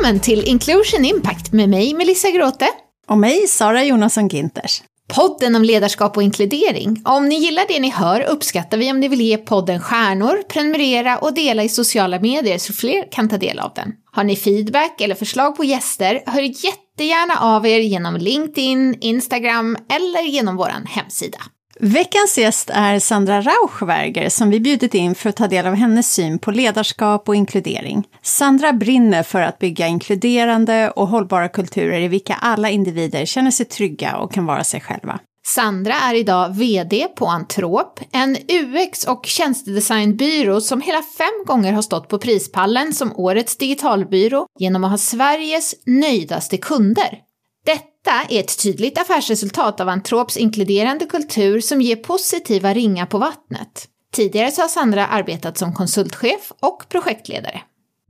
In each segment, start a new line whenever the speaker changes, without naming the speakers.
Välkommen till Inclusion Impact med mig Melissa Gråte.
Och mig Sara Jonasson Ginters.
Podden om ledarskap och inkludering. Om ni gillar det ni hör uppskattar vi om ni vill ge podden stjärnor, prenumerera och dela i sociala medier så fler kan ta del av den. Har ni feedback eller förslag på gäster, hör jättegärna av er genom LinkedIn, Instagram eller genom vår hemsida.
Veckans gäst är Sandra Rauschberger som vi bjudit in för att ta del av hennes syn på ledarskap och inkludering. Sandra brinner för att bygga inkluderande och hållbara kulturer i vilka alla individer känner sig trygga och kan vara sig själva.
Sandra är idag VD på Antrop, en UX och tjänstedesignbyrå som hela fem gånger har stått på prispallen som årets digitalbyrå genom att ha Sveriges nöjdaste kunder. Detta är ett tydligt affärsresultat av Antrops inkluderande kultur som ger positiva ringar på vattnet. Tidigare så har Sandra arbetat som konsultchef och projektledare.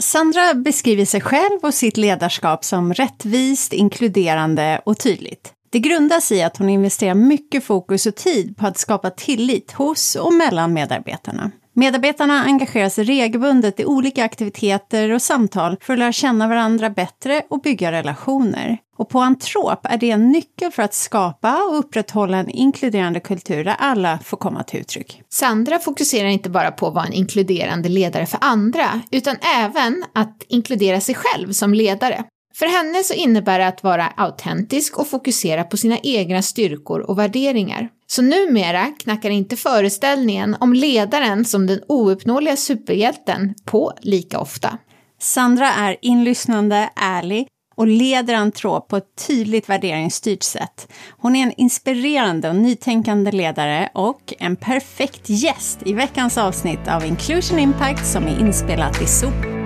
Sandra beskriver sig själv och sitt ledarskap som rättvist, inkluderande och tydligt. Det grundas i att hon investerar mycket fokus och tid på att skapa tillit hos och mellan medarbetarna. Medarbetarna engagerar sig regelbundet i olika aktiviteter och samtal för att lära känna varandra bättre och bygga relationer. Och på Antrop är det en nyckel för att skapa och upprätthålla en inkluderande kultur där alla får komma till uttryck.
Sandra fokuserar inte bara på att vara en inkluderande ledare för andra, utan även att inkludera sig själv som ledare. För henne så innebär det att vara autentisk och fokusera på sina egna styrkor och värderingar. Så numera knackar inte föreställningen om ledaren som den ouppnåeliga superhjälten på lika ofta.
Sandra är inlyssnande, ärlig och leder Antrop på ett tydligt värderingsstyrt sätt. Hon är en inspirerande och nytänkande ledare och en perfekt gäst i veckans avsnitt av Inclusion Impact som är inspelat i SOP.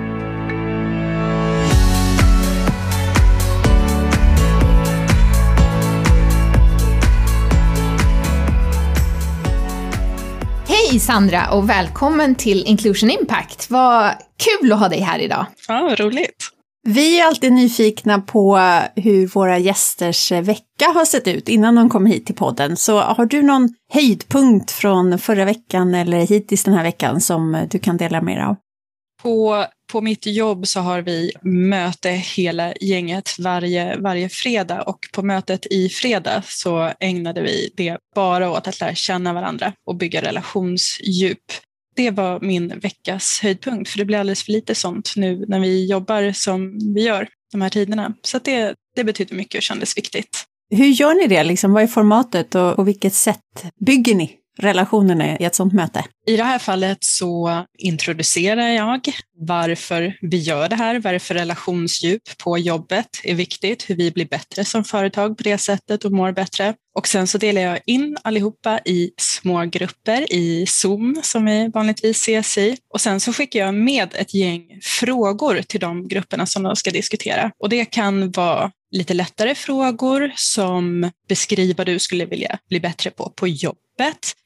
Hej Sandra och välkommen till Inclusion Impact. Vad kul att ha dig här idag.
Ja, vad roligt.
Vi är alltid nyfikna på hur våra gästers vecka har sett ut innan de kom hit till podden. Så har du någon höjdpunkt från förra veckan eller hittills den här veckan som du kan dela med dig av?
På, på mitt jobb så har vi möte hela gänget varje, varje fredag och på mötet i fredag så ägnade vi det bara åt att lära känna varandra och bygga relationsdjup. Det var min veckas höjdpunkt för det blir alldeles för lite sånt nu när vi jobbar som vi gör de här tiderna. Så det, det betyder mycket och kändes viktigt.
Hur gör ni det? Liksom? Vad är formatet och på vilket sätt bygger ni relationerna i ett sådant möte?
I det här fallet så introducerar jag varför vi gör det här, varför relationsdjup på jobbet är viktigt, hur vi blir bättre som företag på det sättet och mår bättre. Och sen så delar jag in allihopa i små grupper i Zoom som vi vanligtvis ses i. Och sen så skickar jag med ett gäng frågor till de grupperna som de ska diskutera. Och det kan vara lite lättare frågor som beskriver vad du skulle vilja bli bättre på på jobbet.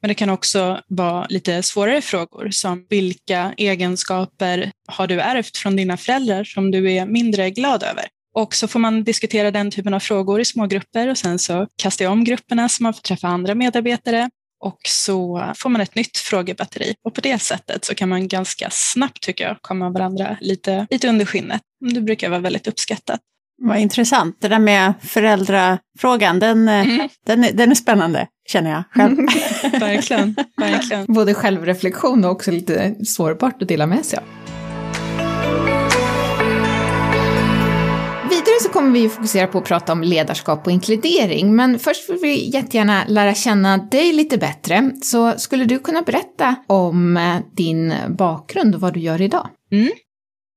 Men det kan också vara lite svårare frågor som vilka egenskaper har du ärvt från dina föräldrar som du är mindre glad över? Och så får man diskutera den typen av frågor i små grupper och sen så kastar jag om grupperna så man får träffa andra medarbetare och så får man ett nytt frågebatteri. Och på det sättet så kan man ganska snabbt, tycker jag, komma varandra lite, lite under skinnet. Det brukar vara väldigt uppskattat.
Vad intressant. Det där med föräldrafrågan, den, eh, mm. den, den är spännande, känner jag själv.
verkligen, verkligen.
Både självreflektion och också lite sårbart att dela med sig av. Vidare så kommer vi fokusera på att prata om ledarskap och inkludering, men först vill vi jättegärna lära känna dig lite bättre. Så skulle du kunna berätta om eh, din bakgrund och vad du gör idag?
Mm.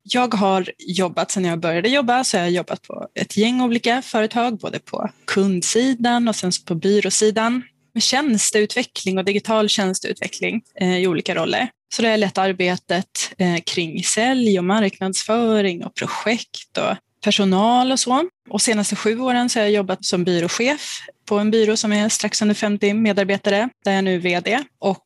Jag har jobbat sedan jag började jobba, så jag har jobbat på ett gäng olika företag, både på kundsidan och sen på byråsidan med tjänsteutveckling och digital tjänsteutveckling eh, i olika roller. Så det har lett arbetet eh, kring sälj och marknadsföring och projekt och personal och så. Och senaste sju åren så har jag jobbat som byråchef på en byrå som är strax under 50 medarbetare, där jag nu är VD. Och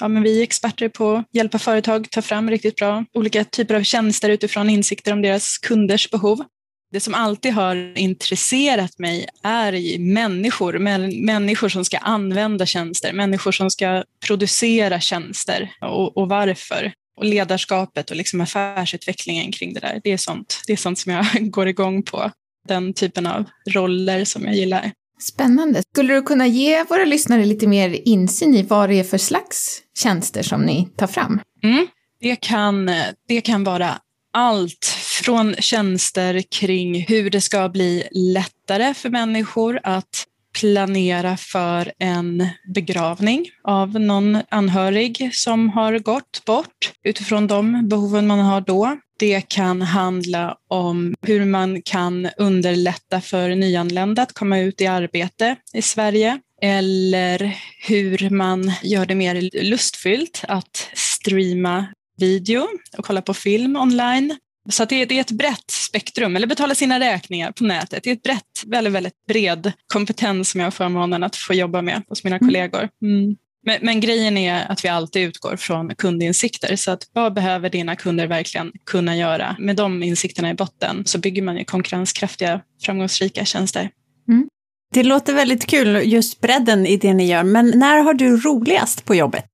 ja, men vi är experter på att hjälpa företag ta fram riktigt bra olika typer av tjänster utifrån insikter om deras kunders behov. Det som alltid har intresserat mig är människor, människor som ska använda tjänster, människor som ska producera tjänster och, och varför. och ledarskapet och liksom affärsutvecklingen kring det där. Det är, sånt, det är sånt som jag går igång på. Den typen av roller som jag gillar.
Spännande. Skulle du kunna ge våra lyssnare lite mer insyn i vad det är för slags tjänster som ni tar fram?
Mm. Det, kan, det kan vara allt från tjänster kring hur det ska bli lättare för människor att planera för en begravning av någon anhörig som har gått bort utifrån de behoven man har då. Det kan handla om hur man kan underlätta för nyanlända att komma ut i arbete i Sverige eller hur man gör det mer lustfyllt att streama video och kolla på film online. Så det, det, är ett brett spektrum, eller betala sina räkningar på nätet. Det är ett brett, väldigt, väldigt bred kompetens som jag har förmånen att få jobba med hos mina mm. kollegor. Mm. Men, men, grejen är att vi alltid utgår från kundinsikter. Så att vad behöver dina kunder verkligen kunna göra? Med de insikterna i botten så bygger man ju konkurrenskraftiga, framgångsrika tjänster.
Mm. Det låter väldigt kul, just bredden i det ni gör. Men när har du roligast på jobbet?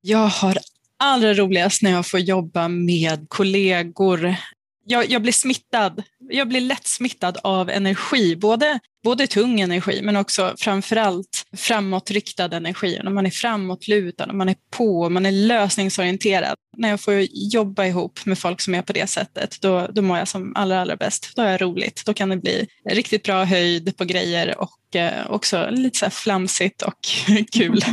Jag har allra roligast när jag får jobba med kollegor. Jag, jag blir smittad. Jag blir lätt smittad av energi, både, både tung energi men också framförallt framåtriktad energi. När man är framåtlutad, när man är på, man är lösningsorienterad. När jag får jobba ihop med folk som är på det sättet, då, då mår jag som allra, allra bäst. Då är jag roligt. Då kan det bli riktigt bra höjd på grejer och och eh, också lite så här flamsigt och kul.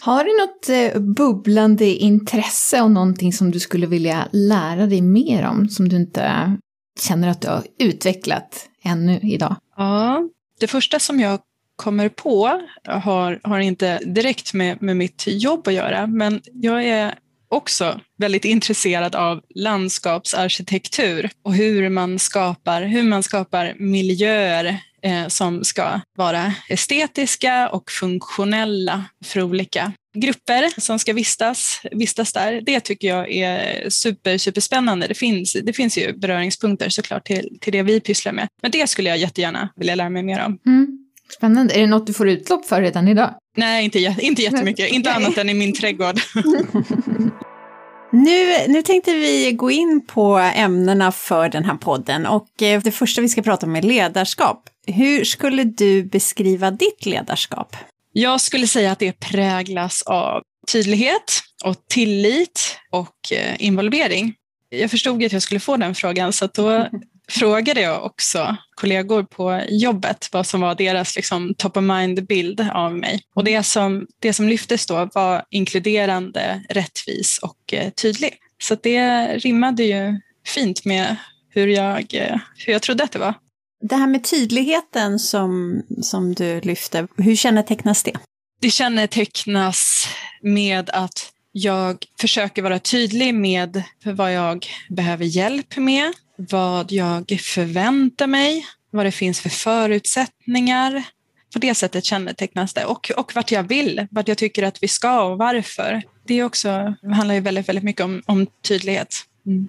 Har du något eh, bubblande intresse och någonting som du skulle vilja lära dig mer om som du inte känner att du har utvecklat ännu idag?
Ja, det första som jag kommer på har, har inte direkt med, med mitt jobb att göra, men jag är också väldigt intresserad av landskapsarkitektur och hur man skapar, hur man skapar miljöer eh, som ska vara estetiska och funktionella för olika grupper som ska vistas, vistas där. Det tycker jag är super, superspännande. Det finns, det finns ju beröringspunkter såklart till, till det vi pysslar med. Men det skulle jag jättegärna vilja lära mig mer om.
Mm. Spännande. Är det något du får utlopp för redan idag?
Nej, inte, inte jättemycket. inte annat än i min trädgård.
Nu, nu tänkte vi gå in på ämnena för den här podden och eh, det första vi ska prata om är ledarskap. Hur skulle du beskriva ditt ledarskap?
Jag skulle säga att det präglas av tydlighet och tillit och eh, involvering. Jag förstod att jag skulle få den frågan så då frågade jag också kollegor på jobbet vad som var deras liksom, top of mind-bild av mig. Och det som, det som lyftes då var inkluderande, rättvis och eh, tydlig. Så det rimmade ju fint med hur jag, eh, hur jag trodde att det var.
Det här med tydligheten som, som du lyfte, hur kännetecknas det?
Det kännetecknas med att jag försöker vara tydlig med vad jag behöver hjälp med, vad jag förväntar mig, vad det finns för förutsättningar. På det sättet kännetecknas det. Och, och vart jag vill, vart jag tycker att vi ska och varför. Det också, handlar ju väldigt, väldigt mycket om, om tydlighet. Mm.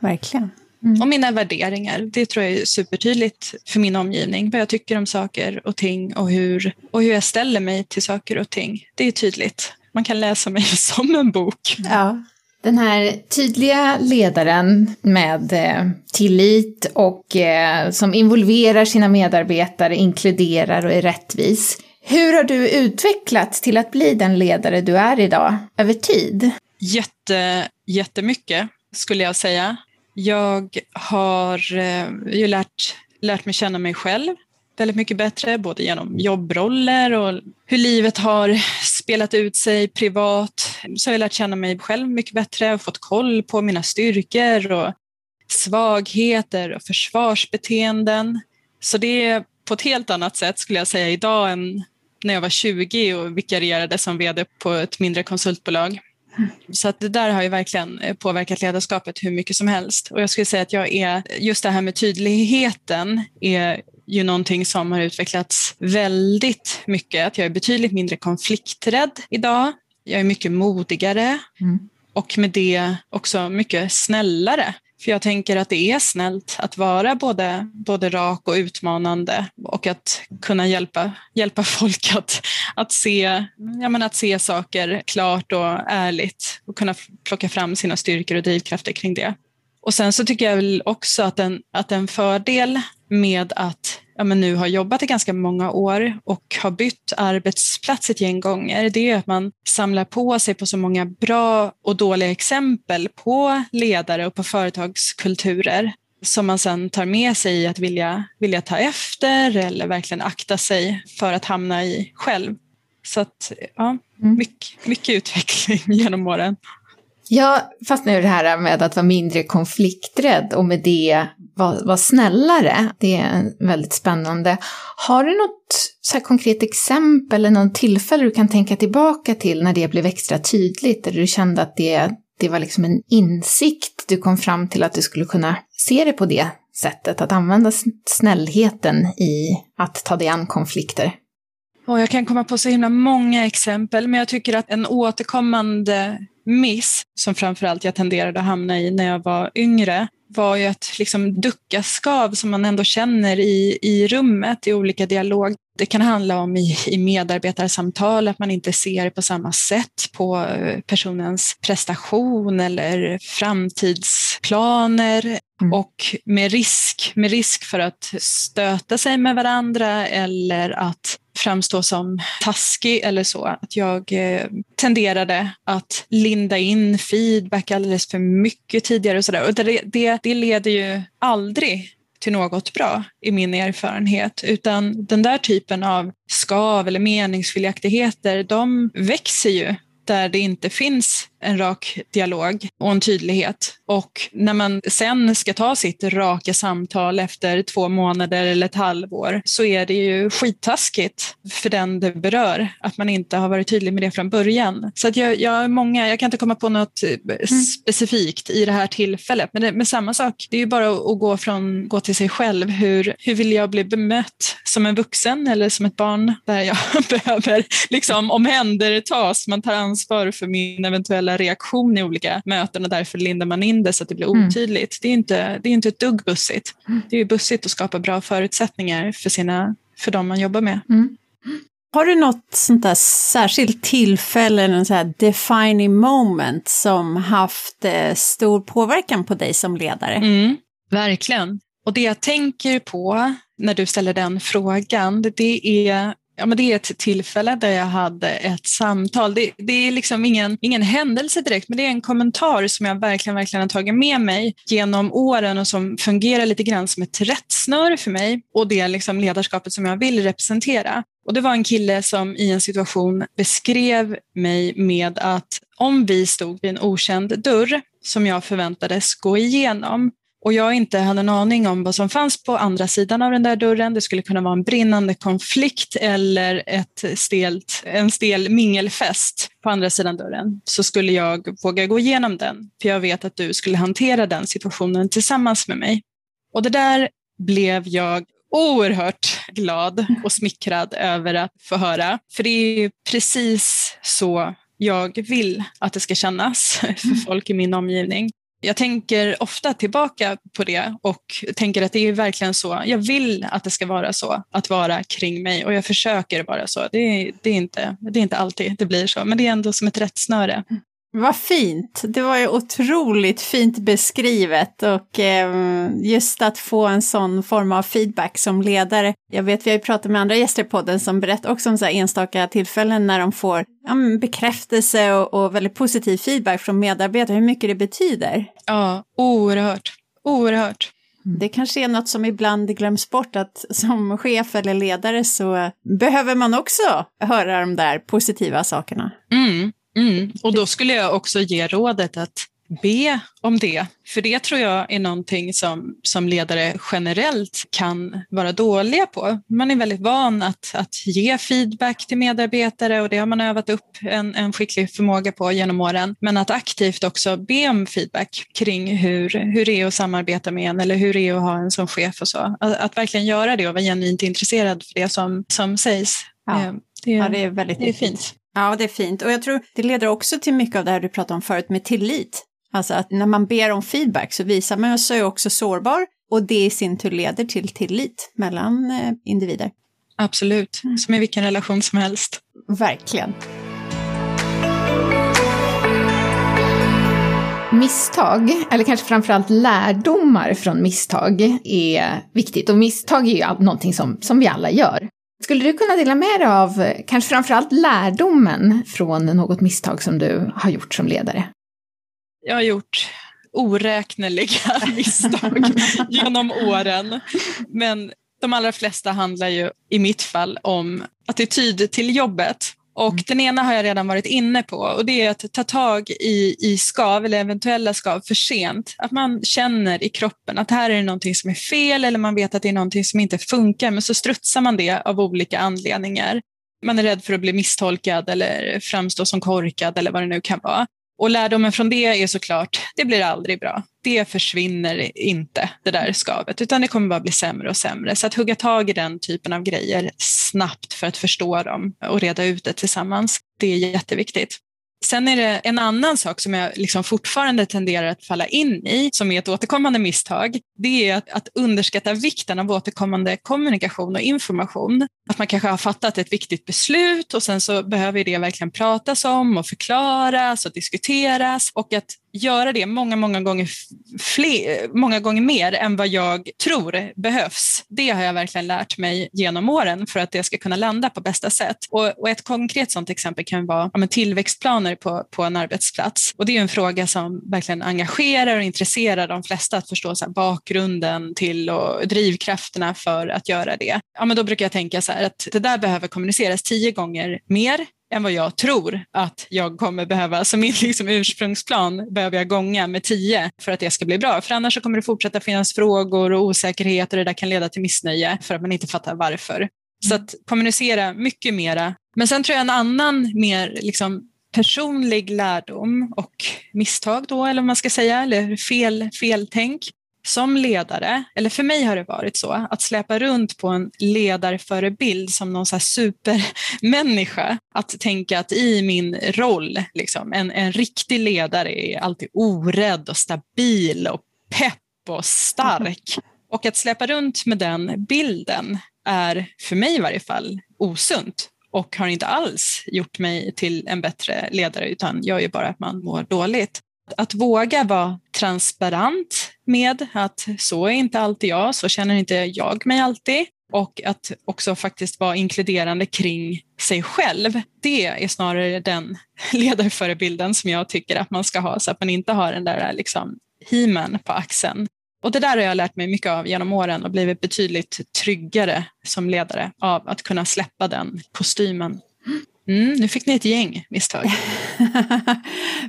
Verkligen.
Mm. Och mina värderingar. Det tror jag är supertydligt för min omgivning. Vad jag tycker om saker och ting och hur, och hur jag ställer mig till saker och ting. Det är tydligt. Man kan läsa mig som en bok.
Ja. Den här tydliga ledaren med eh, tillit och eh, som involverar sina medarbetare, inkluderar och är rättvis. Hur har du utvecklats till att bli den ledare du är idag över tid?
Jätte, jättemycket skulle jag säga. Jag har eh, ju lärt, lärt mig känna mig själv väldigt mycket bättre, både genom jobbroller och hur livet har spelat ut sig privat. Så har jag lärt känna mig själv mycket bättre och fått koll på mina styrkor och svagheter och försvarsbeteenden. Så det är på ett helt annat sätt skulle jag säga idag än när jag var 20 och vikarierade som vd på ett mindre konsultbolag. Så att det där har ju verkligen eh, påverkat ledarskapet hur mycket som helst. Och jag skulle säga att jag är, just det här med tydligheten är ju någonting som har utvecklats väldigt mycket. Att jag är betydligt mindre konflikträdd idag. Jag är mycket modigare mm. och med det också mycket snällare. För jag tänker att det är snällt att vara både, både rak och utmanande och att kunna hjälpa, hjälpa folk att, att, se, ja, men att se saker klart och ärligt och kunna plocka fram sina styrkor och drivkrafter kring det. Och sen så tycker jag väl också att en, att en fördel med att ja, men nu har jobbat i ganska många år och har bytt arbetsplats ett gäng gånger, det är att man samlar på sig på så många bra och dåliga exempel på ledare och på företagskulturer som man sen tar med sig i att vilja, vilja ta efter eller verkligen akta sig för att hamna i själv. Så att, ja, mm. mycket, mycket utveckling genom åren.
Jag fastnar i det här med att vara mindre konflikträdd och med det vara, vara snällare. Det är väldigt spännande. Har du något så konkret exempel eller något tillfälle du kan tänka tillbaka till när det blev extra tydligt? Eller du kände att det, det var liksom en insikt du kom fram till att du skulle kunna se det på det sättet, att använda snällheten i att ta dig an konflikter?
Och jag kan komma på så himla många exempel, men jag tycker att en återkommande miss, som framförallt jag tenderade att hamna i när jag var yngre, var ju att liksom ducka skav som man ändå känner i, i rummet i olika dialog. Det kan handla om i, i medarbetarsamtal att man inte ser på samma sätt på eh, personens prestation eller framtidsplaner mm. och med risk, med risk för att stöta sig med varandra eller att framstå som taskig eller så. Att jag eh, tenderade att linda in feedback alldeles för mycket tidigare och sådär. Och det, det, det leder ju aldrig till något bra i min erfarenhet, utan den där typen av skav eller meningsskiljaktigheter, de växer ju där det inte finns en rak dialog och en tydlighet. Och när man sen ska ta sitt raka samtal efter två månader eller ett halvår så är det ju skittaskigt för den det berör att man inte har varit tydlig med det från början. Så att jag, jag, många, jag kan inte komma på något mm. specifikt i det här tillfället, men, det, men samma sak, det är ju bara att gå, från, gå till sig själv. Hur, hur vill jag bli bemött som en vuxen eller som ett barn där jag behöver liksom omhändertas? Man tar ansvar för min eventuella reaktion i olika möten och därför lindar man in det så att det blir mm. otydligt. Mm. Det, är inte, det är inte ett dugg bussigt. Mm. Det är bussigt att skapa bra förutsättningar för, sina, för de man jobbar med. Mm.
Har du något sånt där särskilt tillfälle, en så här defining moment som haft eh, stor påverkan på dig som ledare?
Mm, verkligen. Och det jag tänker på när du ställer den frågan, det är Ja, men det är ett tillfälle där jag hade ett samtal. Det, det, är liksom ingen, ingen händelse direkt, men det är en kommentar som jag verkligen, verkligen har tagit med mig genom åren och som fungerar lite grann som ett rättsnöre för mig och det liksom ledarskapet som jag vill representera. Och det var en kille som i en situation beskrev mig med att om vi stod vid en okänd dörr som jag förväntades gå igenom och jag inte hade en aning om vad som fanns på andra sidan av den där dörren. Det skulle kunna vara en brinnande konflikt eller ett stelt, en stel mingelfest på andra sidan dörren. Så skulle jag våga gå igenom den, för jag vet att du skulle hantera den situationen tillsammans med mig. Och det där blev jag oerhört glad och smickrad över att få höra. För det är precis så jag vill att det ska kännas för folk i min omgivning jag tänker ofta tillbaka på det och tänker att det är verkligen så. Jag vill att det ska vara så, att vara kring mig och jag försöker vara så. Det är, det är, inte, det är inte alltid det blir så, men det är ändå som ett rättsnöre.
Vad fint! Det var ju otroligt fint beskrivet och eh, just att få en sån form av feedback som ledare. Jag vet, vi har ju pratat med andra gäster i podden som berättar också om så enstaka tillfällen när de får ja, bekräftelse och, och väldigt positiv feedback från medarbetare, hur mycket det betyder.
Ja, oerhört. Oerhört.
Det kanske är något som ibland glöms bort, att som chef eller ledare så behöver man också höra de där positiva sakerna.
Mm. Mm. Och då skulle jag också ge rådet att be om det. För det tror jag är någonting som, som ledare generellt kan vara dåliga på. Man är väldigt van att, att ge feedback till medarbetare och det har man övat upp en, en skicklig förmåga på genom åren. Men att aktivt också be om feedback kring hur, hur det är att samarbeta med en eller hur det är att ha en som chef och så. Att, att verkligen göra det och vara genuint intresserad för det som, som sägs.
Ja. Eh, det, ja, det är väldigt
det är fint.
Ja, det är fint. Och jag tror det leder också till mycket av det här du pratade om förut med tillit. Alltså att när man ber om feedback så visar man sig också sårbar och det i sin tur leder till tillit mellan eh, individer.
Absolut, som i vilken relation som helst.
Verkligen.
Misstag, eller kanske framförallt lärdomar från misstag, är viktigt. Och misstag är ju någonting som, som vi alla gör. Skulle du kunna dela med dig av kanske framförallt lärdomen från något misstag som du har gjort som ledare?
Jag har gjort oräkneliga misstag genom åren. Men de allra flesta handlar ju i mitt fall om attityd till jobbet. Och mm. den ena har jag redan varit inne på och det är att ta tag i, i skav eller eventuella skav för sent. Att man känner i kroppen att här är det någonting som är fel eller man vet att det är någonting som inte funkar men så strutsar man det av olika anledningar. Man är rädd för att bli misstolkad eller framstå som korkad eller vad det nu kan vara. Och lärdomen från det är såklart, det blir aldrig bra. Det försvinner inte, det där skavet, utan det kommer bara bli sämre och sämre. Så att hugga tag i den typen av grejer snabbt för att förstå dem och reda ut det tillsammans, det är jätteviktigt. Sen är det en annan sak som jag liksom fortfarande tenderar att falla in i, som är ett återkommande misstag. Det är att, att underskatta vikten av återkommande kommunikation och information. Att man kanske har fattat ett viktigt beslut och sen så behöver det verkligen pratas om och förklaras och diskuteras och att göra det många, många gånger, fler, många gånger mer än vad jag tror behövs. Det har jag verkligen lärt mig genom åren för att det ska kunna landa på bästa sätt. Och, och ett konkret sådant exempel kan vara ja, tillväxtplaner på, på en arbetsplats. Och det är en fråga som verkligen engagerar och intresserar de flesta att förstå så här, bakgrunden till och drivkrafterna för att göra det. Ja, men då brukar jag tänka så här att det där behöver kommuniceras tio gånger mer än vad jag tror att jag kommer behöva. Så min liksom ursprungsplan behöver jag gånga med tio för att det ska bli bra. För annars kommer det fortsätta finnas frågor och osäkerheter och det där kan leda till missnöje för att man inte fattar varför. Så att kommunicera mycket mera. Men sen tror jag en annan mer liksom personlig lärdom och misstag då, eller vad man ska säga, eller fel, feltänk, som ledare, eller för mig har det varit så, att släpa runt på en ledarförebild som någon så supermänniska. Att tänka att i min roll, liksom, en, en riktig ledare är alltid orädd och stabil och pepp och stark. Och att släpa runt med den bilden är för mig i varje fall osunt och har inte alls gjort mig till en bättre ledare utan gör ju bara att man mår dåligt. Att våga vara transparent med att så är inte alltid jag, så känner inte jag mig alltid. Och att också faktiskt vara inkluderande kring sig själv. Det är snarare den ledarförebilden som jag tycker att man ska ha så att man inte har den där liksom himen på axeln. Och det där har jag lärt mig mycket av genom åren och blivit betydligt tryggare som ledare av att kunna släppa den kostymen. Mm, nu fick ni ett gäng misstag.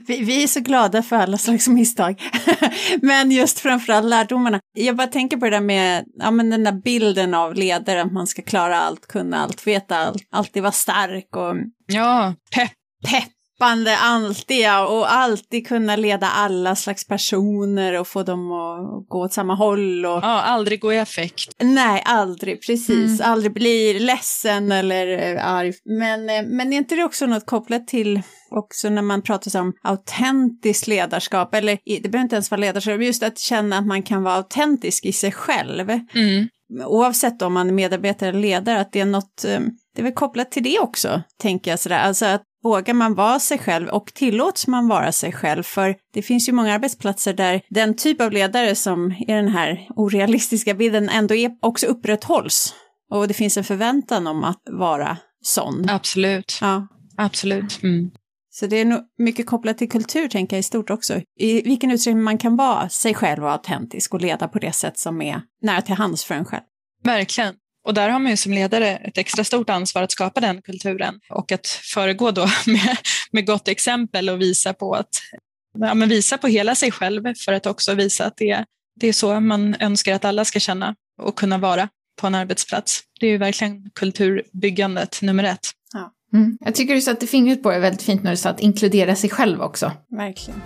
vi, vi, är så glada för alla slags misstag. men just framförallt lärdomarna. Jag bara tänker på det där med ja, men den där bilden av ledare, att man ska klara allt, kunna allt, veta allt, alltid vara stark och...
Ja, pepp.
Pepp peppande alltid ja, och alltid kunna leda alla slags personer och få dem att gå åt samma håll. Och...
Ja, aldrig gå i affekt.
Nej, aldrig, precis. Mm. Aldrig bli ledsen eller äh, arg. Men, äh, men är inte det också något kopplat till också när man pratar om autentiskt ledarskap, eller det behöver inte ens vara ledarskap, just att känna att man kan vara autentisk i sig själv. Mm. Oavsett om man är medarbetare eller ledare, att det är något, eh, det är väl kopplat till det också, tänker jag sådär. Alltså att vågar man vara sig själv och tillåts man vara sig själv? För det finns ju många arbetsplatser där den typ av ledare som är den här orealistiska bilden ändå är, också upprätthålls. Och det finns en förväntan om att vara sån.
Absolut. Ja. Absolut. Mm.
Så det är nog mycket kopplat till kultur, tänker jag, i stort också. I vilken utsträckning man kan vara sig själv och autentisk och leda på det sätt som är nära till hands för en själv.
Verkligen. Och där har man ju som ledare ett extra stort ansvar att skapa den kulturen och att föregå då med, med gott exempel och visa på att ja, men visa på hela sig själv för att också visa att det, det är så man önskar att alla ska känna och kunna vara på en arbetsplats. Det är ju verkligen kulturbyggandet nummer ett.
Ja. Mm. Jag tycker du satte fingret på det väldigt fint när du sa att inkludera sig själv också.
Verkligen.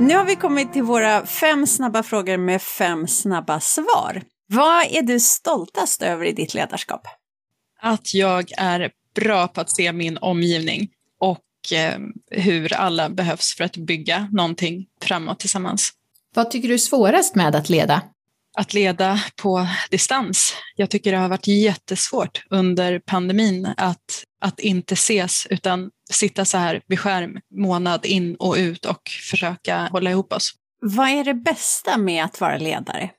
Nu har vi kommit till våra fem snabba frågor med fem snabba svar. Vad är du stoltast över i ditt ledarskap?
Att jag är bra på att se min omgivning och eh, hur alla behövs för att bygga någonting framåt tillsammans.
Vad tycker du är svårast med att leda?
Att leda på distans. Jag tycker det har varit jättesvårt under pandemin att, att inte ses utan sitta så här vid skärm månad in och ut och försöka hålla ihop oss.
Vad är det bästa med att vara ledare?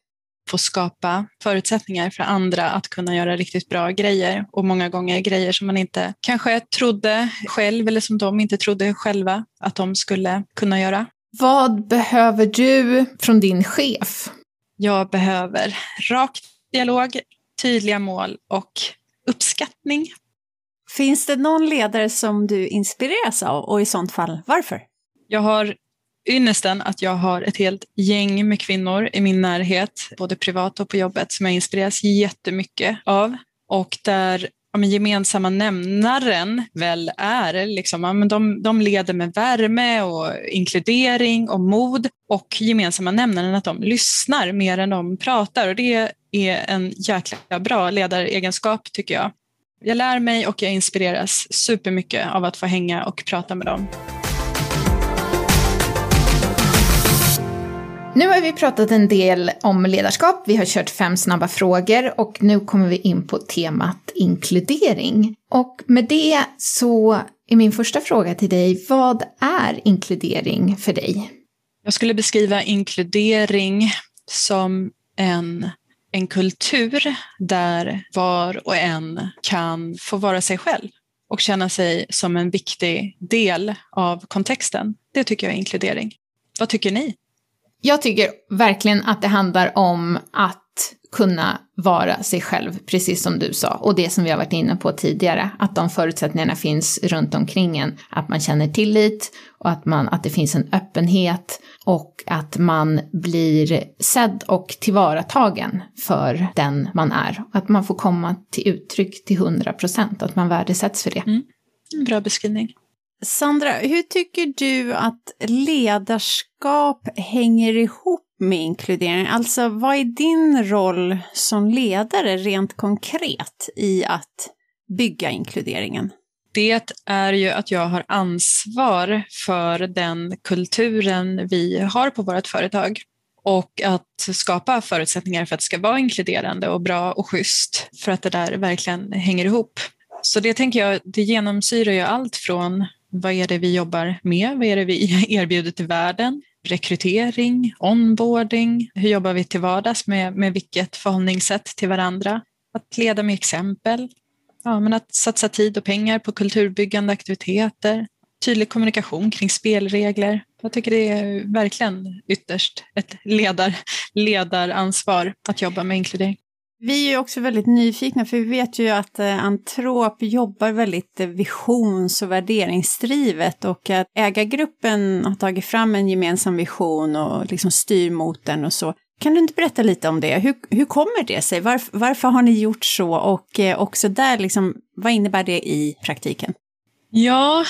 Få skapa förutsättningar för andra att kunna göra riktigt bra grejer och många gånger grejer som man inte kanske trodde själv eller som de inte trodde själva att de skulle kunna göra.
Vad behöver du från din chef?
Jag behöver rak dialog, tydliga mål och uppskattning.
Finns det någon ledare som du inspireras av och i sånt fall varför?
Jag har ynnesten att jag har ett helt gäng med kvinnor i min närhet, både privat och på jobbet, som jag inspireras jättemycket av. Och där ja, men gemensamma nämnaren väl är, liksom, ja, men de, de leder med värme och inkludering och mod och gemensamma nämnaren att de lyssnar mer än de pratar och det är en jäkla bra ledaregenskap tycker jag. Jag lär mig och jag inspireras supermycket av att få hänga och prata med dem.
Nu har vi pratat en del om ledarskap, vi har kört fem snabba frågor och nu kommer vi in på temat inkludering. Och med det så är min första fråga till dig, vad är inkludering för dig?
Jag skulle beskriva inkludering som en, en kultur där var och en kan få vara sig själv och känna sig som en viktig del av kontexten. Det tycker jag är inkludering. Vad tycker ni?
Jag tycker verkligen att det handlar om att kunna vara sig själv, precis som du sa. Och det som vi har varit inne på tidigare, att de förutsättningarna finns runt omkring en. Att man känner tillit och att, man, att det finns en öppenhet och att man blir sedd och tillvaratagen för den man är. Att man får komma till uttryck till hundra procent, att man värdesätts för det.
Mm. Bra beskrivning.
Sandra, hur tycker du att ledarskap hänger ihop med inkludering? Alltså, vad är din roll som ledare rent konkret i att bygga inkluderingen?
Det är ju att jag har ansvar för den kulturen vi har på vårt företag och att skapa förutsättningar för att det ska vara inkluderande och bra och schysst för att det där verkligen hänger ihop. Så det tänker jag, det genomsyrar ju allt från vad är det vi jobbar med? Vad är det vi erbjuder till världen? Rekrytering, onboarding, hur jobbar vi till vardags med, med vilket förhållningssätt till varandra? Att leda med exempel, ja, men att satsa tid och pengar på kulturbyggande aktiviteter, tydlig kommunikation kring spelregler. Jag tycker det är verkligen ytterst ett ledar, ledaransvar att jobba med inkludering.
Vi är ju också väldigt nyfikna, för vi vet ju att eh, Antrop jobbar väldigt eh, visions och värderingsdrivet och att ägargruppen har tagit fram en gemensam vision och liksom styr mot den och så. Kan du inte berätta lite om det? Hur, hur kommer det sig? Varför, varför har ni gjort så? Och eh, också där, liksom, vad innebär det i praktiken?
Ja,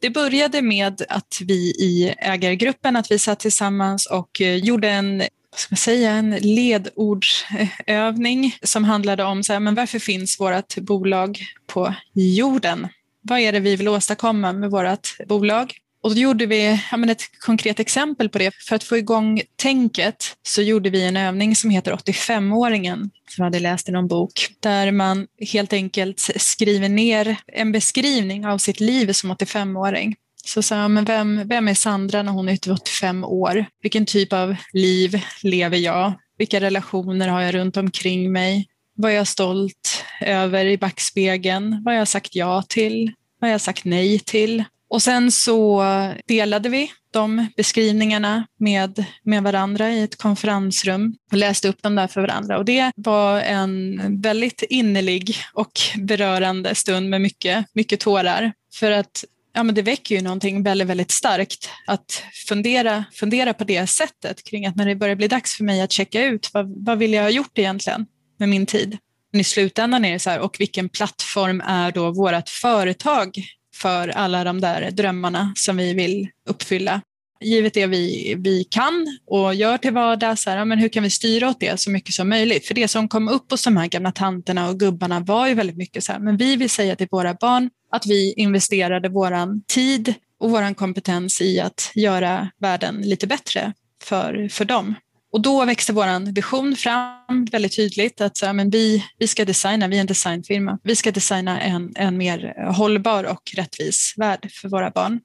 det började med att vi i ägargruppen att vi satt tillsammans och eh, gjorde en vad ska man säga, en ledordsövning som handlade om så här, men varför finns vårt bolag på jorden? Vad är det vi vill åstadkomma med vårt bolag? Och då gjorde vi ja, men ett konkret exempel på det. För att få igång tänket så gjorde vi en övning som heter 85-åringen, som jag hade läst i någon bok, där man helt enkelt skriver ner en beskrivning av sitt liv som 85-åring. Så sa jag, men vem, vem är Sandra när hon är 85 år? Vilken typ av liv lever jag? Vilka relationer har jag runt omkring mig? Vad är jag stolt över i backspegeln? Vad har jag sagt ja till? Vad har jag sagt nej till? Och sen så delade vi de beskrivningarna med, med varandra i ett konferensrum och läste upp dem där för varandra. Och det var en väldigt innerlig och berörande stund med mycket, mycket tårar. För att ja, men det väcker ju någonting väldigt, väldigt starkt att fundera, fundera på det sättet kring att när det börjar bli dags för mig att checka ut, vad, vad vill jag ha gjort egentligen med min tid? Men i slutändan är det så här, och vilken plattform är då vårt företag för alla de där drömmarna som vi vill uppfylla? givet det vi, vi kan och gör till vardags, så här, men hur kan vi styra åt det så mycket som möjligt? För det som kom upp hos de här gamla tanterna och gubbarna var ju väldigt mycket så här, men vi vill säga till våra barn att vi investerade vår tid och vår kompetens i att göra världen lite bättre för, för dem. Och då växte vår vision fram väldigt tydligt att så, men vi, vi ska designa, vi är en designfirma, vi ska designa en, en mer hållbar och rättvis värld för våra barn.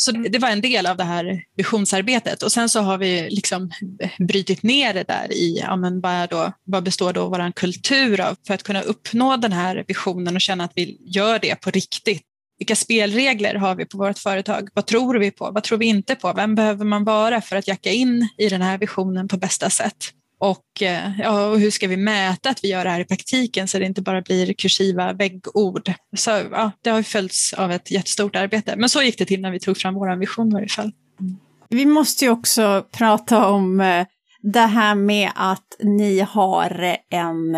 Så det var en del av det här visionsarbetet och sen så har vi liksom brytit ner det där i ja, men vad, då, vad består då vår kultur av för att kunna uppnå den här visionen och känna att vi gör det på riktigt. Vilka spelregler har vi på vårt företag? Vad tror vi på? Vad tror vi inte på? Vem behöver man vara för att jacka in i den här visionen på bästa sätt? Och, eh, ja, och hur ska vi mäta att vi gör det här i praktiken så det inte bara blir kursiva väggord? Så, ja, det har följts av ett jättestort arbete. Men så gick det till när vi tog fram vår vision i varje fall. Mm.
Vi måste ju också prata om eh, det här med att ni har eh, en,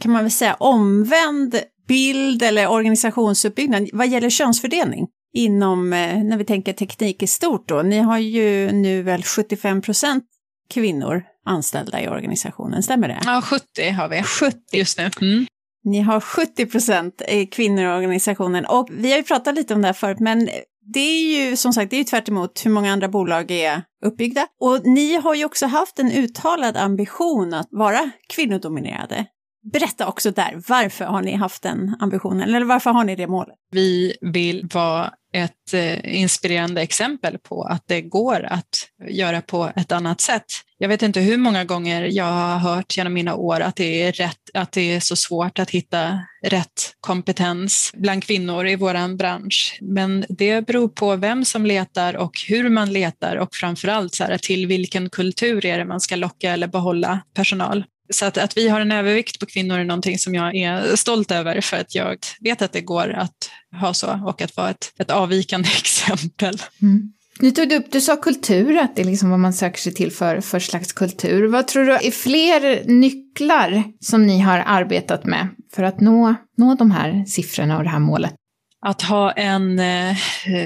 kan man väl säga, omvänd bild eller organisationsuppbyggnad vad gäller könsfördelning inom, när vi tänker teknik i stort då. Ni har ju nu väl 75 procent kvinnor anställda i organisationen, stämmer det?
Ja, 70 har vi
70.
just nu. Mm.
Ni har 70 procent kvinnor i organisationen och vi har ju pratat lite om det här förut, men det är ju som sagt, det är ju tvärt hur många andra bolag är uppbyggda. Och ni har ju också haft en uttalad ambition att vara kvinnodominerade. Berätta också där, varför har ni haft den ambitionen, eller varför har ni det målet?
Vi vill vara ett eh, inspirerande exempel på att det går att göra på ett annat sätt. Jag vet inte hur många gånger jag har hört genom mina år att det är, rätt, att det är så svårt att hitta rätt kompetens bland kvinnor i vår bransch. Men det beror på vem som letar och hur man letar och framförallt så här, till vilken kultur är det man ska locka eller behålla personal. Så att, att vi har en övervikt på kvinnor är någonting som jag är stolt över för att jag vet att det går att ha så och att vara ett, ett avvikande exempel.
Mm. Nu tog du upp, du sa kultur, att det är liksom vad man söker sig till för, för slags kultur. Vad tror du är fler nycklar som ni har arbetat med för att nå, nå de här siffrorna och det här målet?
Att ha en eh,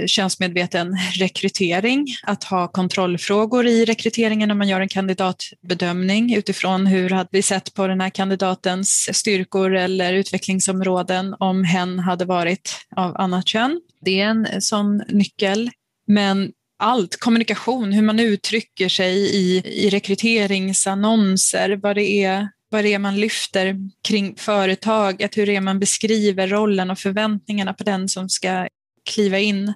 könsmedveten rekrytering, att ha kontrollfrågor i rekryteringen när man gör en kandidatbedömning utifrån hur hade vi sett på den här kandidatens styrkor eller utvecklingsområden om hen hade varit av annat kön. Det är en eh, sån nyckel. Men allt, kommunikation, hur man uttrycker sig i, i rekryteringsannonser, vad det är vad det är man lyfter kring företaget, hur det är man beskriver rollen och förväntningarna på den som ska kliva in.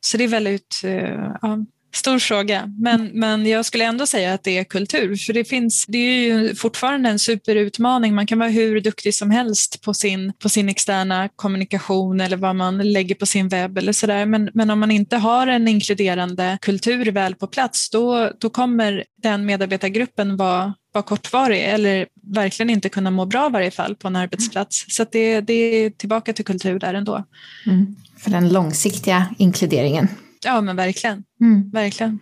Så det är väldigt eh, ja, stor fråga. Men, men jag skulle ändå säga att det är kultur, för det, finns, det är ju fortfarande en superutmaning. Man kan vara hur duktig som helst på sin, på sin externa kommunikation eller vad man lägger på sin webb eller sådär. Men, men om man inte har en inkluderande kultur väl på plats, då, då kommer den medarbetargruppen vara vara kortvarig eller verkligen inte kunna må bra i varje fall på en arbetsplats. Så det, det är tillbaka till kultur där ändå.
Mm. För den långsiktiga inkluderingen.
Ja men verkligen. Mm. verkligen.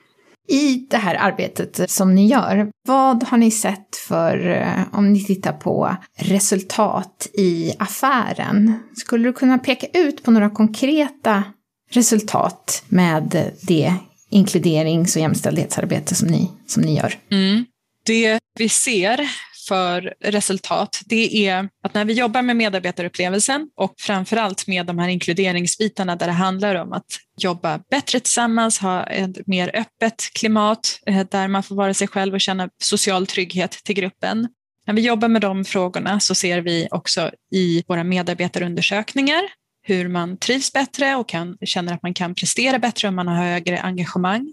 I det här arbetet som ni gör, vad har ni sett för, eh, om ni tittar på resultat i affären? Skulle du kunna peka ut på några konkreta resultat med det inkluderings och jämställdhetsarbete som ni, som ni gör?
Mm. Det vi ser för resultat, det är att när vi jobbar med medarbetarupplevelsen och framförallt med de här inkluderingsbitarna där det handlar om att jobba bättre tillsammans, ha ett mer öppet klimat eh, där man får vara sig själv och känna social trygghet till gruppen. När vi jobbar med de frågorna så ser vi också i våra medarbetarundersökningar hur man trivs bättre och kan, känner att man kan prestera bättre om man har högre engagemang.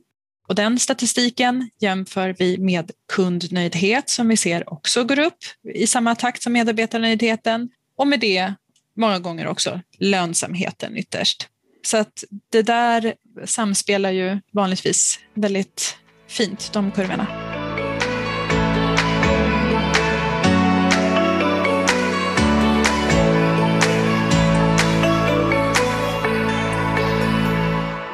Och den statistiken jämför vi med kundnöjdhet som vi ser också går upp i samma takt som medarbetarnöjdheten och med det många gånger också lönsamheten ytterst. Så att det där samspelar ju vanligtvis väldigt fint, de kurvorna.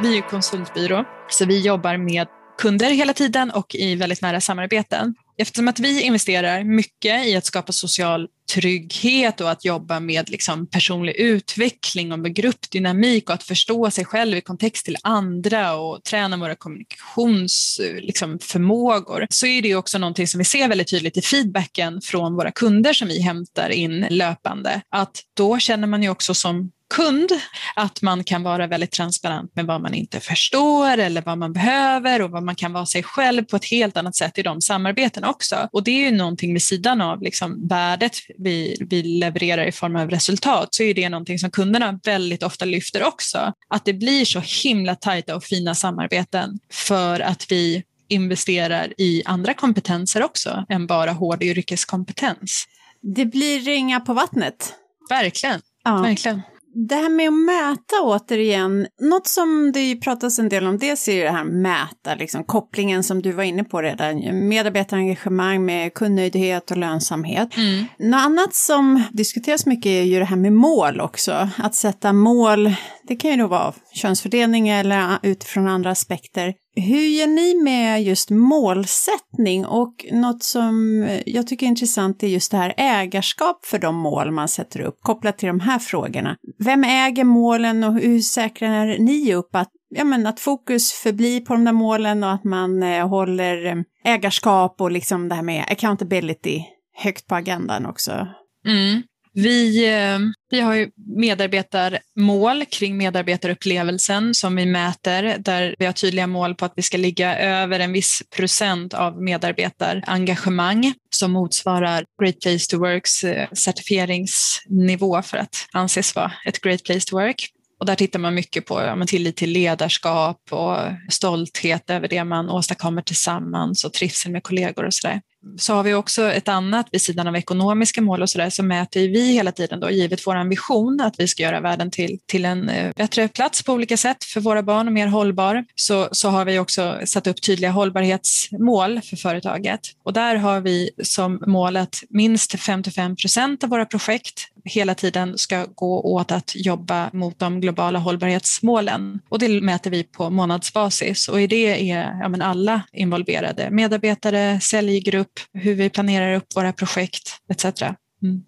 Vi är konsultbyrå, så vi jobbar med kunder hela tiden och i väldigt nära samarbeten. eftersom att vi investerar mycket i att skapa social trygghet och att jobba med liksom personlig utveckling och med gruppdynamik och att förstå sig själv i kontext till andra och träna våra kommunikationsförmågor liksom, så är det också någonting som vi ser väldigt tydligt i feedbacken från våra kunder som vi hämtar in löpande. Att då känner man ju också som kund, att man kan vara väldigt transparent med vad man inte förstår eller vad man behöver och vad man kan vara sig själv på ett helt annat sätt i de samarbetena också. Och det är ju någonting vid sidan av liksom värdet vi, vi levererar i form av resultat så är det någonting som kunderna väldigt ofta lyfter också. Att det blir så himla tajta och fina samarbeten för att vi investerar i andra kompetenser också än bara hård yrkeskompetens.
Det blir ringa på vattnet.
Verkligen. Ja. Verkligen
det här med att mäta återigen, något som det pratas en del om, dels är det här mäta, liksom kopplingen som du var inne på redan, medarbetarengagemang med kundnöjdhet och lönsamhet. Mm. Något annat som diskuteras mycket är ju det här med mål också, att sätta mål, det kan ju då vara könsfördelning eller utifrån andra aspekter. Hur gör ni med just målsättning och något som jag tycker är intressant är just det här ägarskap för de mål man sätter upp kopplat till de här frågorna. Vem äger målen och hur säkrar ni upp att, ja, men att fokus förblir på de där målen och att man eh, håller eh, ägarskap och liksom det här med accountability högt på agendan också?
Mm. Vi, eh, vi har ju medarbetarmål kring medarbetarupplevelsen som vi mäter där vi har tydliga mål på att vi ska ligga över en viss procent av medarbetarengagemang som motsvarar Great Place to Works eh, certifieringsnivå för att anses vara ett Great Place to Work. Och där tittar man mycket på ja, tillit till ledarskap och stolthet över det man åstadkommer tillsammans och trivsel med kollegor och sådär så har vi också ett annat vid sidan av ekonomiska mål och sådär, så mäter vi hela tiden då givet vår ambition att vi ska göra världen till, till en eh, bättre plats på olika sätt för våra barn och mer hållbar så, så har vi också satt upp tydliga hållbarhetsmål för företaget. Och där har vi som mål att minst 55 procent av våra projekt hela tiden ska gå åt att jobba mot de globala hållbarhetsmålen. Och det mäter vi på månadsbasis och i det är ja, men alla involverade, medarbetare, säljgrupp, hur vi planerar upp våra projekt etc. Mm.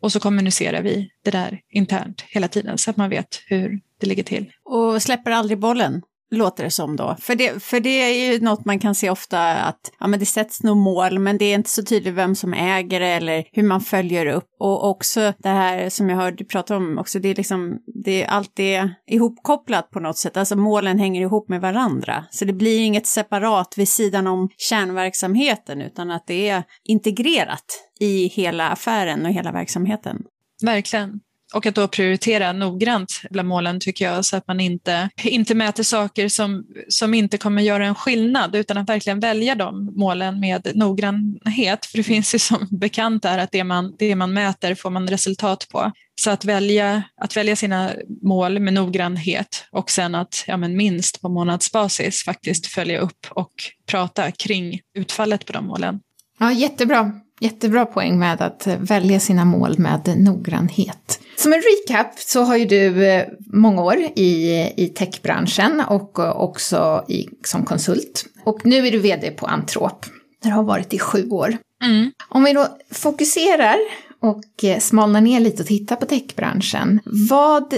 Och så kommunicerar vi det där internt hela tiden så att man vet hur det ligger till.
Och släpper aldrig bollen? Låter det som då. För det, för det är ju något man kan se ofta att ja, men det sätts nog mål, men det är inte så tydligt vem som äger det eller hur man följer upp. Och också det här som jag hörde du prata om också, det är liksom, det är alltid ihopkopplat på något sätt, alltså målen hänger ihop med varandra. Så det blir inget separat vid sidan om kärnverksamheten, utan att det är integrerat i hela affären och hela verksamheten.
Verkligen. Och att då prioritera noggrant bland målen tycker jag så att man inte, inte mäter saker som, som inte kommer göra en skillnad utan att verkligen välja de målen med noggrannhet. För det finns ju som bekant där att det man, det man mäter får man resultat på. Så att välja, att välja sina mål med noggrannhet och sen att ja, men minst på månadsbasis faktiskt följa upp och prata kring utfallet på de målen.
Ja, jättebra. Jättebra poäng med att välja sina mål med noggrannhet. Som en recap så har ju du eh, många år i, i techbranschen och också i, som konsult. Och nu är du vd på Antrop, där du har varit i sju år. Mm. Om vi då fokuserar och eh, smalnar ner lite och tittar på techbranschen, vad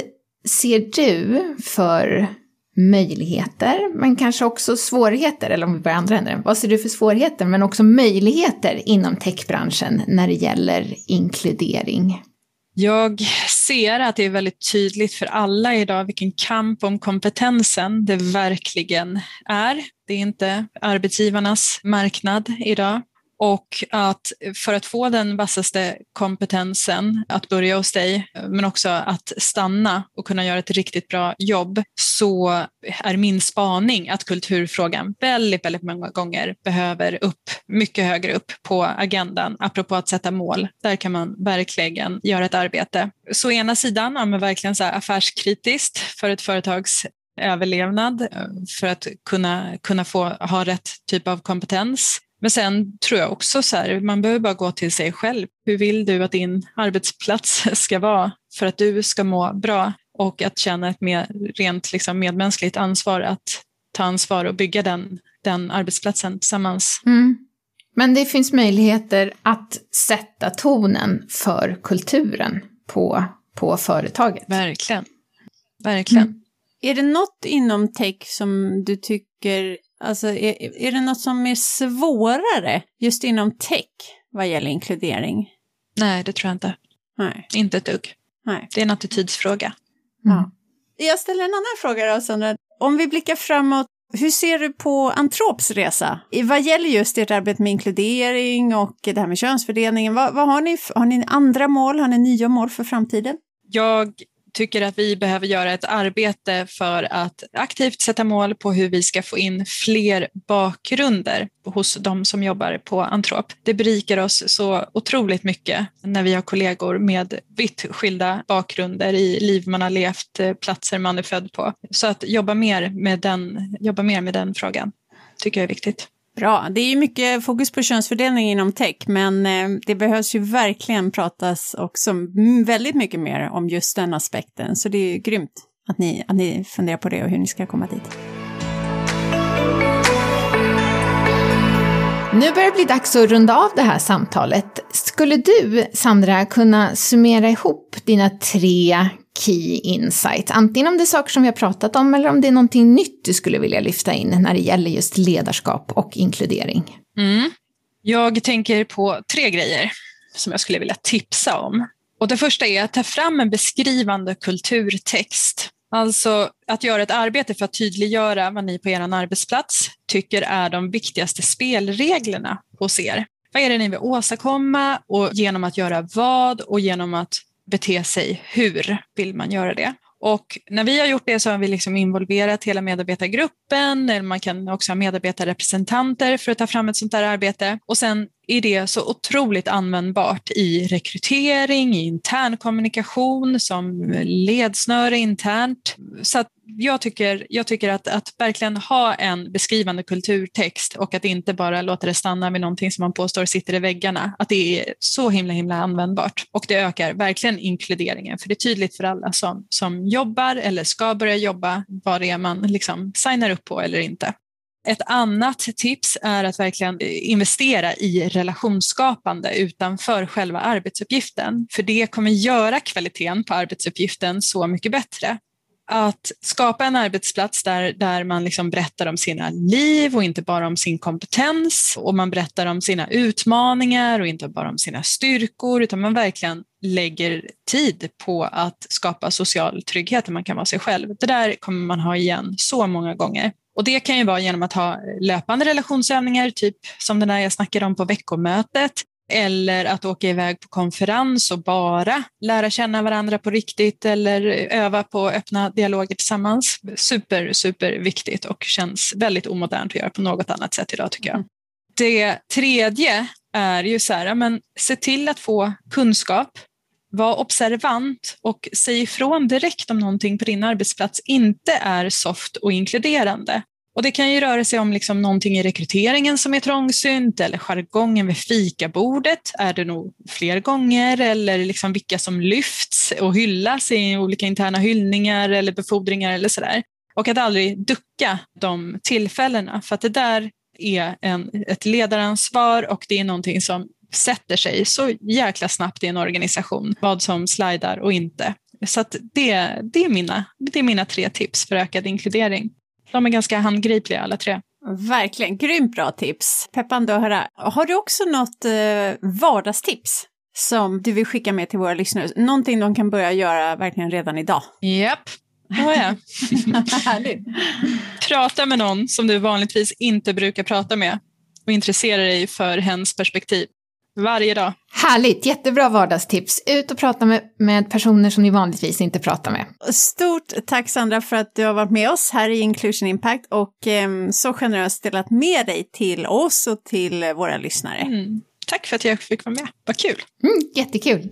ser du för möjligheter, men kanske också svårigheter, eller om vi börjar andra änden. Vad ser du för svårigheter, men också möjligheter inom techbranschen när det gäller inkludering?
Jag ser att det är väldigt tydligt för alla idag vilken kamp om kompetensen det verkligen är. Det är inte arbetsgivarnas marknad idag och att för att få den vassaste kompetensen att börja hos dig, men också att stanna och kunna göra ett riktigt bra jobb, så är min spaning att kulturfrågan väldigt, väldigt många gånger behöver upp, mycket högre upp på agendan, apropå att sätta mål. Där kan man verkligen göra ett arbete. Så ena sidan, ja, men verkligen så affärskritiskt för ett företags överlevnad eh, för att kunna, kunna få ha rätt typ av kompetens. Men sen tror jag också så här, man behöver bara gå till sig själv. Hur vill du att din arbetsplats ska vara för att du ska må bra och att känna ett mer, rent liksom medmänskligt ansvar att ta ansvar och bygga den, den arbetsplatsen tillsammans. Mm.
Men det finns möjligheter att sätta tonen för kulturen på, på företaget.
Verkligen. Verkligen. Mm.
Är det något inom tech som du tycker, alltså är, är det något som är svårare just inom tech vad gäller inkludering?
Nej, det tror jag inte.
Nej.
Inte ett dugg.
Nej.
Det är en attitydsfråga.
Mm. Ja. Jag ställer en annan fråga då, Sandra. Om vi blickar framåt, hur ser du på Antrops resa? Vad gäller just ert arbete med inkludering och det här med könsfördelningen, vad, vad har ni? Har ni andra mål? Har ni nya mål för framtiden?
Jag tycker att vi behöver göra ett arbete för att aktivt sätta mål på hur vi ska få in fler bakgrunder hos de som jobbar på Antrop. Det berikar oss så otroligt mycket när vi har kollegor med vitt skilda bakgrunder i liv man har levt, eh, platser man är född på. Så att jobba mer med den, jobba mer med den frågan tycker jag är viktigt.
Bra, det är ju mycket fokus på könsfördelning inom tech, men eh, det behövs ju verkligen pratas också väldigt mycket mer om just den aspekten. Så det är ju grymt att ni, att ni funderar på det och hur ni ska komma dit.
Nu börjar det bli dags att runda av det här samtalet. Skulle du, Sandra, kunna summera ihop dina tre key Insight, Antingen om det är saker som vi har pratat om eller om det är någonting nytt du skulle vilja lyfta in när det gäller just ledarskap och inkludering.
Mm. Jag tänker på tre grejer som jag skulle vilja tipsa om. Och det första är att ta fram en beskrivande kulturtext Alltså att göra ett arbete för att tydliggöra vad ni på er arbetsplats tycker är de viktigaste spelreglerna hos er. Vad är det ni vill åstadkomma och genom att göra vad och genom att bete sig hur vill man göra det? Och när vi har gjort det så har vi liksom involverat hela medarbetargruppen, eller man kan också ha medarbetarrepresentanter för att ta fram ett sånt där arbete. Och sen är det så otroligt användbart i rekrytering, i intern kommunikation, som ledsnöre internt. Så att jag tycker, jag tycker att, att verkligen ha en beskrivande kulturtext och att inte bara låta det stanna vid någonting som man påstår sitter i väggarna, att det är så himla himla användbart. Och det ökar verkligen inkluderingen, för det är tydligt för alla som, som jobbar eller ska börja jobba vad det är man liksom signar upp på eller inte. Ett annat tips är att verkligen eh, investera i relationsskapande utanför själva arbetsuppgiften, för det kommer göra kvaliteten på arbetsuppgiften så mycket bättre att skapa en arbetsplats där, där man liksom berättar om sina liv och inte bara om sin kompetens och man berättar om sina utmaningar och inte bara om sina styrkor utan man verkligen lägger tid på att skapa social trygghet där man kan vara sig själv. Det där kommer man ha igen så många gånger. Och det kan ju vara genom att ha löpande relationsövningar, typ som den där jag snackade om på veckomötet, eller att åka iväg på konferens och bara lära känna varandra på riktigt eller öva på öppna dialoger tillsammans. Super, super viktigt och känns väldigt omodernt att göra på något annat sätt idag tycker jag. Mm. Det tredje är ju så här, men se till att få kunskap, var observant och säg ifrån direkt om någonting på din arbetsplats inte är soft och inkluderande. Och det kan ju röra sig om liksom någonting i rekryteringen som är trångsynt eller jargongen vid fikabordet är det nog fler gånger eller liksom vilka som lyfts och hyllas i olika interna hyllningar eller befordringar eller sådär. Och att aldrig ducka de tillfällena för att det där är en, ett ledaransvar och det är någonting som sätter sig så jäkla snabbt i en organisation, vad som slidar och inte. Så det, det, är mina, det är mina tre tips för ökad inkludering. De är ganska handgripliga alla tre.
Verkligen, grymt bra tips. Peppande att höra. Har du också något eh, vardagstips som du vill skicka med till våra lyssnare? Någonting de kan börja göra verkligen redan idag?
Japp, det har jag. Prata med någon som du vanligtvis inte brukar prata med och intressera dig för hens perspektiv varje dag.
Härligt, jättebra vardagstips. Ut och prata med, med personer som ni vanligtvis inte pratar med.
Stort tack Sandra för att du har varit med oss här i Inclusion Impact och eh, så generöst delat med dig till oss och till våra lyssnare.
Mm. Tack för att jag fick vara med, vad kul.
Mm, jättekul.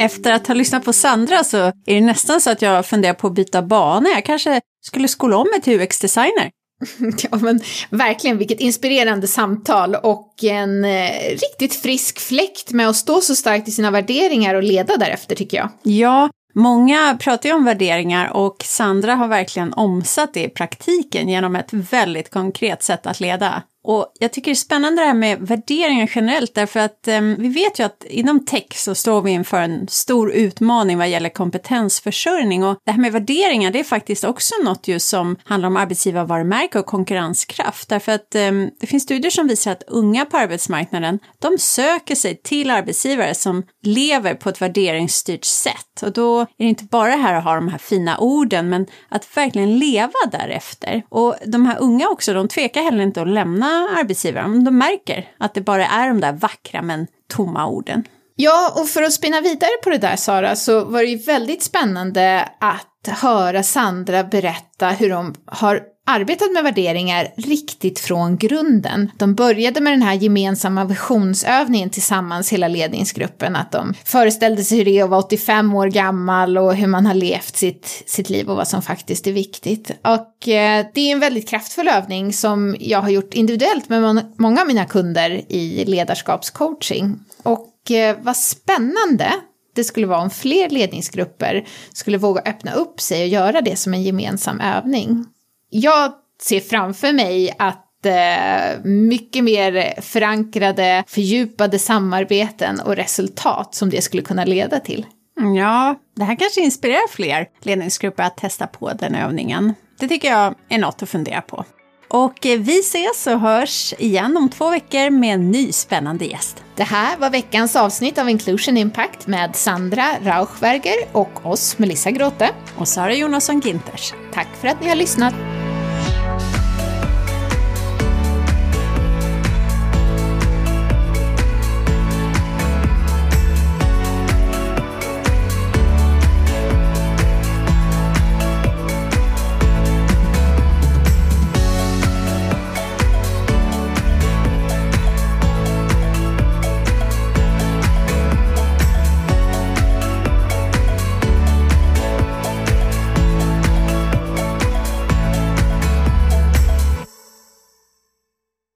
Efter att ha lyssnat på Sandra så är det nästan så att jag funderar på att byta bana. Jag kanske skulle skola om mig till UX-designer.
Ja, men verkligen, vilket inspirerande samtal och en eh, riktigt frisk fläkt med att stå så starkt i sina värderingar och leda därefter, tycker jag.
Ja, många pratar ju om värderingar och Sandra har verkligen omsatt det i praktiken genom ett väldigt konkret sätt att leda. Och jag tycker det är spännande det här med värderingar generellt, därför att eh, vi vet ju att inom tech så står vi inför en stor utmaning vad gäller kompetensförsörjning. Och det här med värderingar, det är faktiskt också något just som handlar om arbetsgivarvarumärke och konkurrenskraft, därför att eh, det finns studier som visar att unga på arbetsmarknaden, de söker sig till arbetsgivare som lever på ett värderingsstyrt sätt. Och då är det inte bara här att ha de här fina orden, men att verkligen leva därefter. Och de här unga också, de tvekar heller inte att lämna arbetsgivaren. De märker att det bara är de där vackra men tomma orden.
Ja, och för att spinna vidare på det där Sara, så var det ju väldigt spännande att höra Sandra berätta hur de har arbetat med värderingar riktigt från grunden. De började med den här gemensamma visionsövningen tillsammans, hela ledningsgruppen, att de föreställde sig hur det är att vara 85 år gammal och hur man har levt sitt, sitt liv och vad som faktiskt är viktigt. Och eh, det är en väldigt kraftfull övning som jag har gjort individuellt med många av mina kunder i ledarskapscoaching. Och eh, vad spännande det skulle vara om fler ledningsgrupper skulle våga öppna upp sig och göra det som en gemensam övning jag ser framför mig att eh, mycket mer förankrade, fördjupade samarbeten och resultat som det skulle kunna leda till.
Mm, ja, det här kanske inspirerar fler ledningsgrupper att testa på den övningen. Det tycker jag är något att fundera på. Och eh, vi ses och hörs igen om två veckor med en ny spännande gäst.
Det här var veckans avsnitt av Inclusion Impact med Sandra Rauchberger och oss, Melissa Grote.
Och Sara Jonasson Ginters.
Tack för att ni har lyssnat.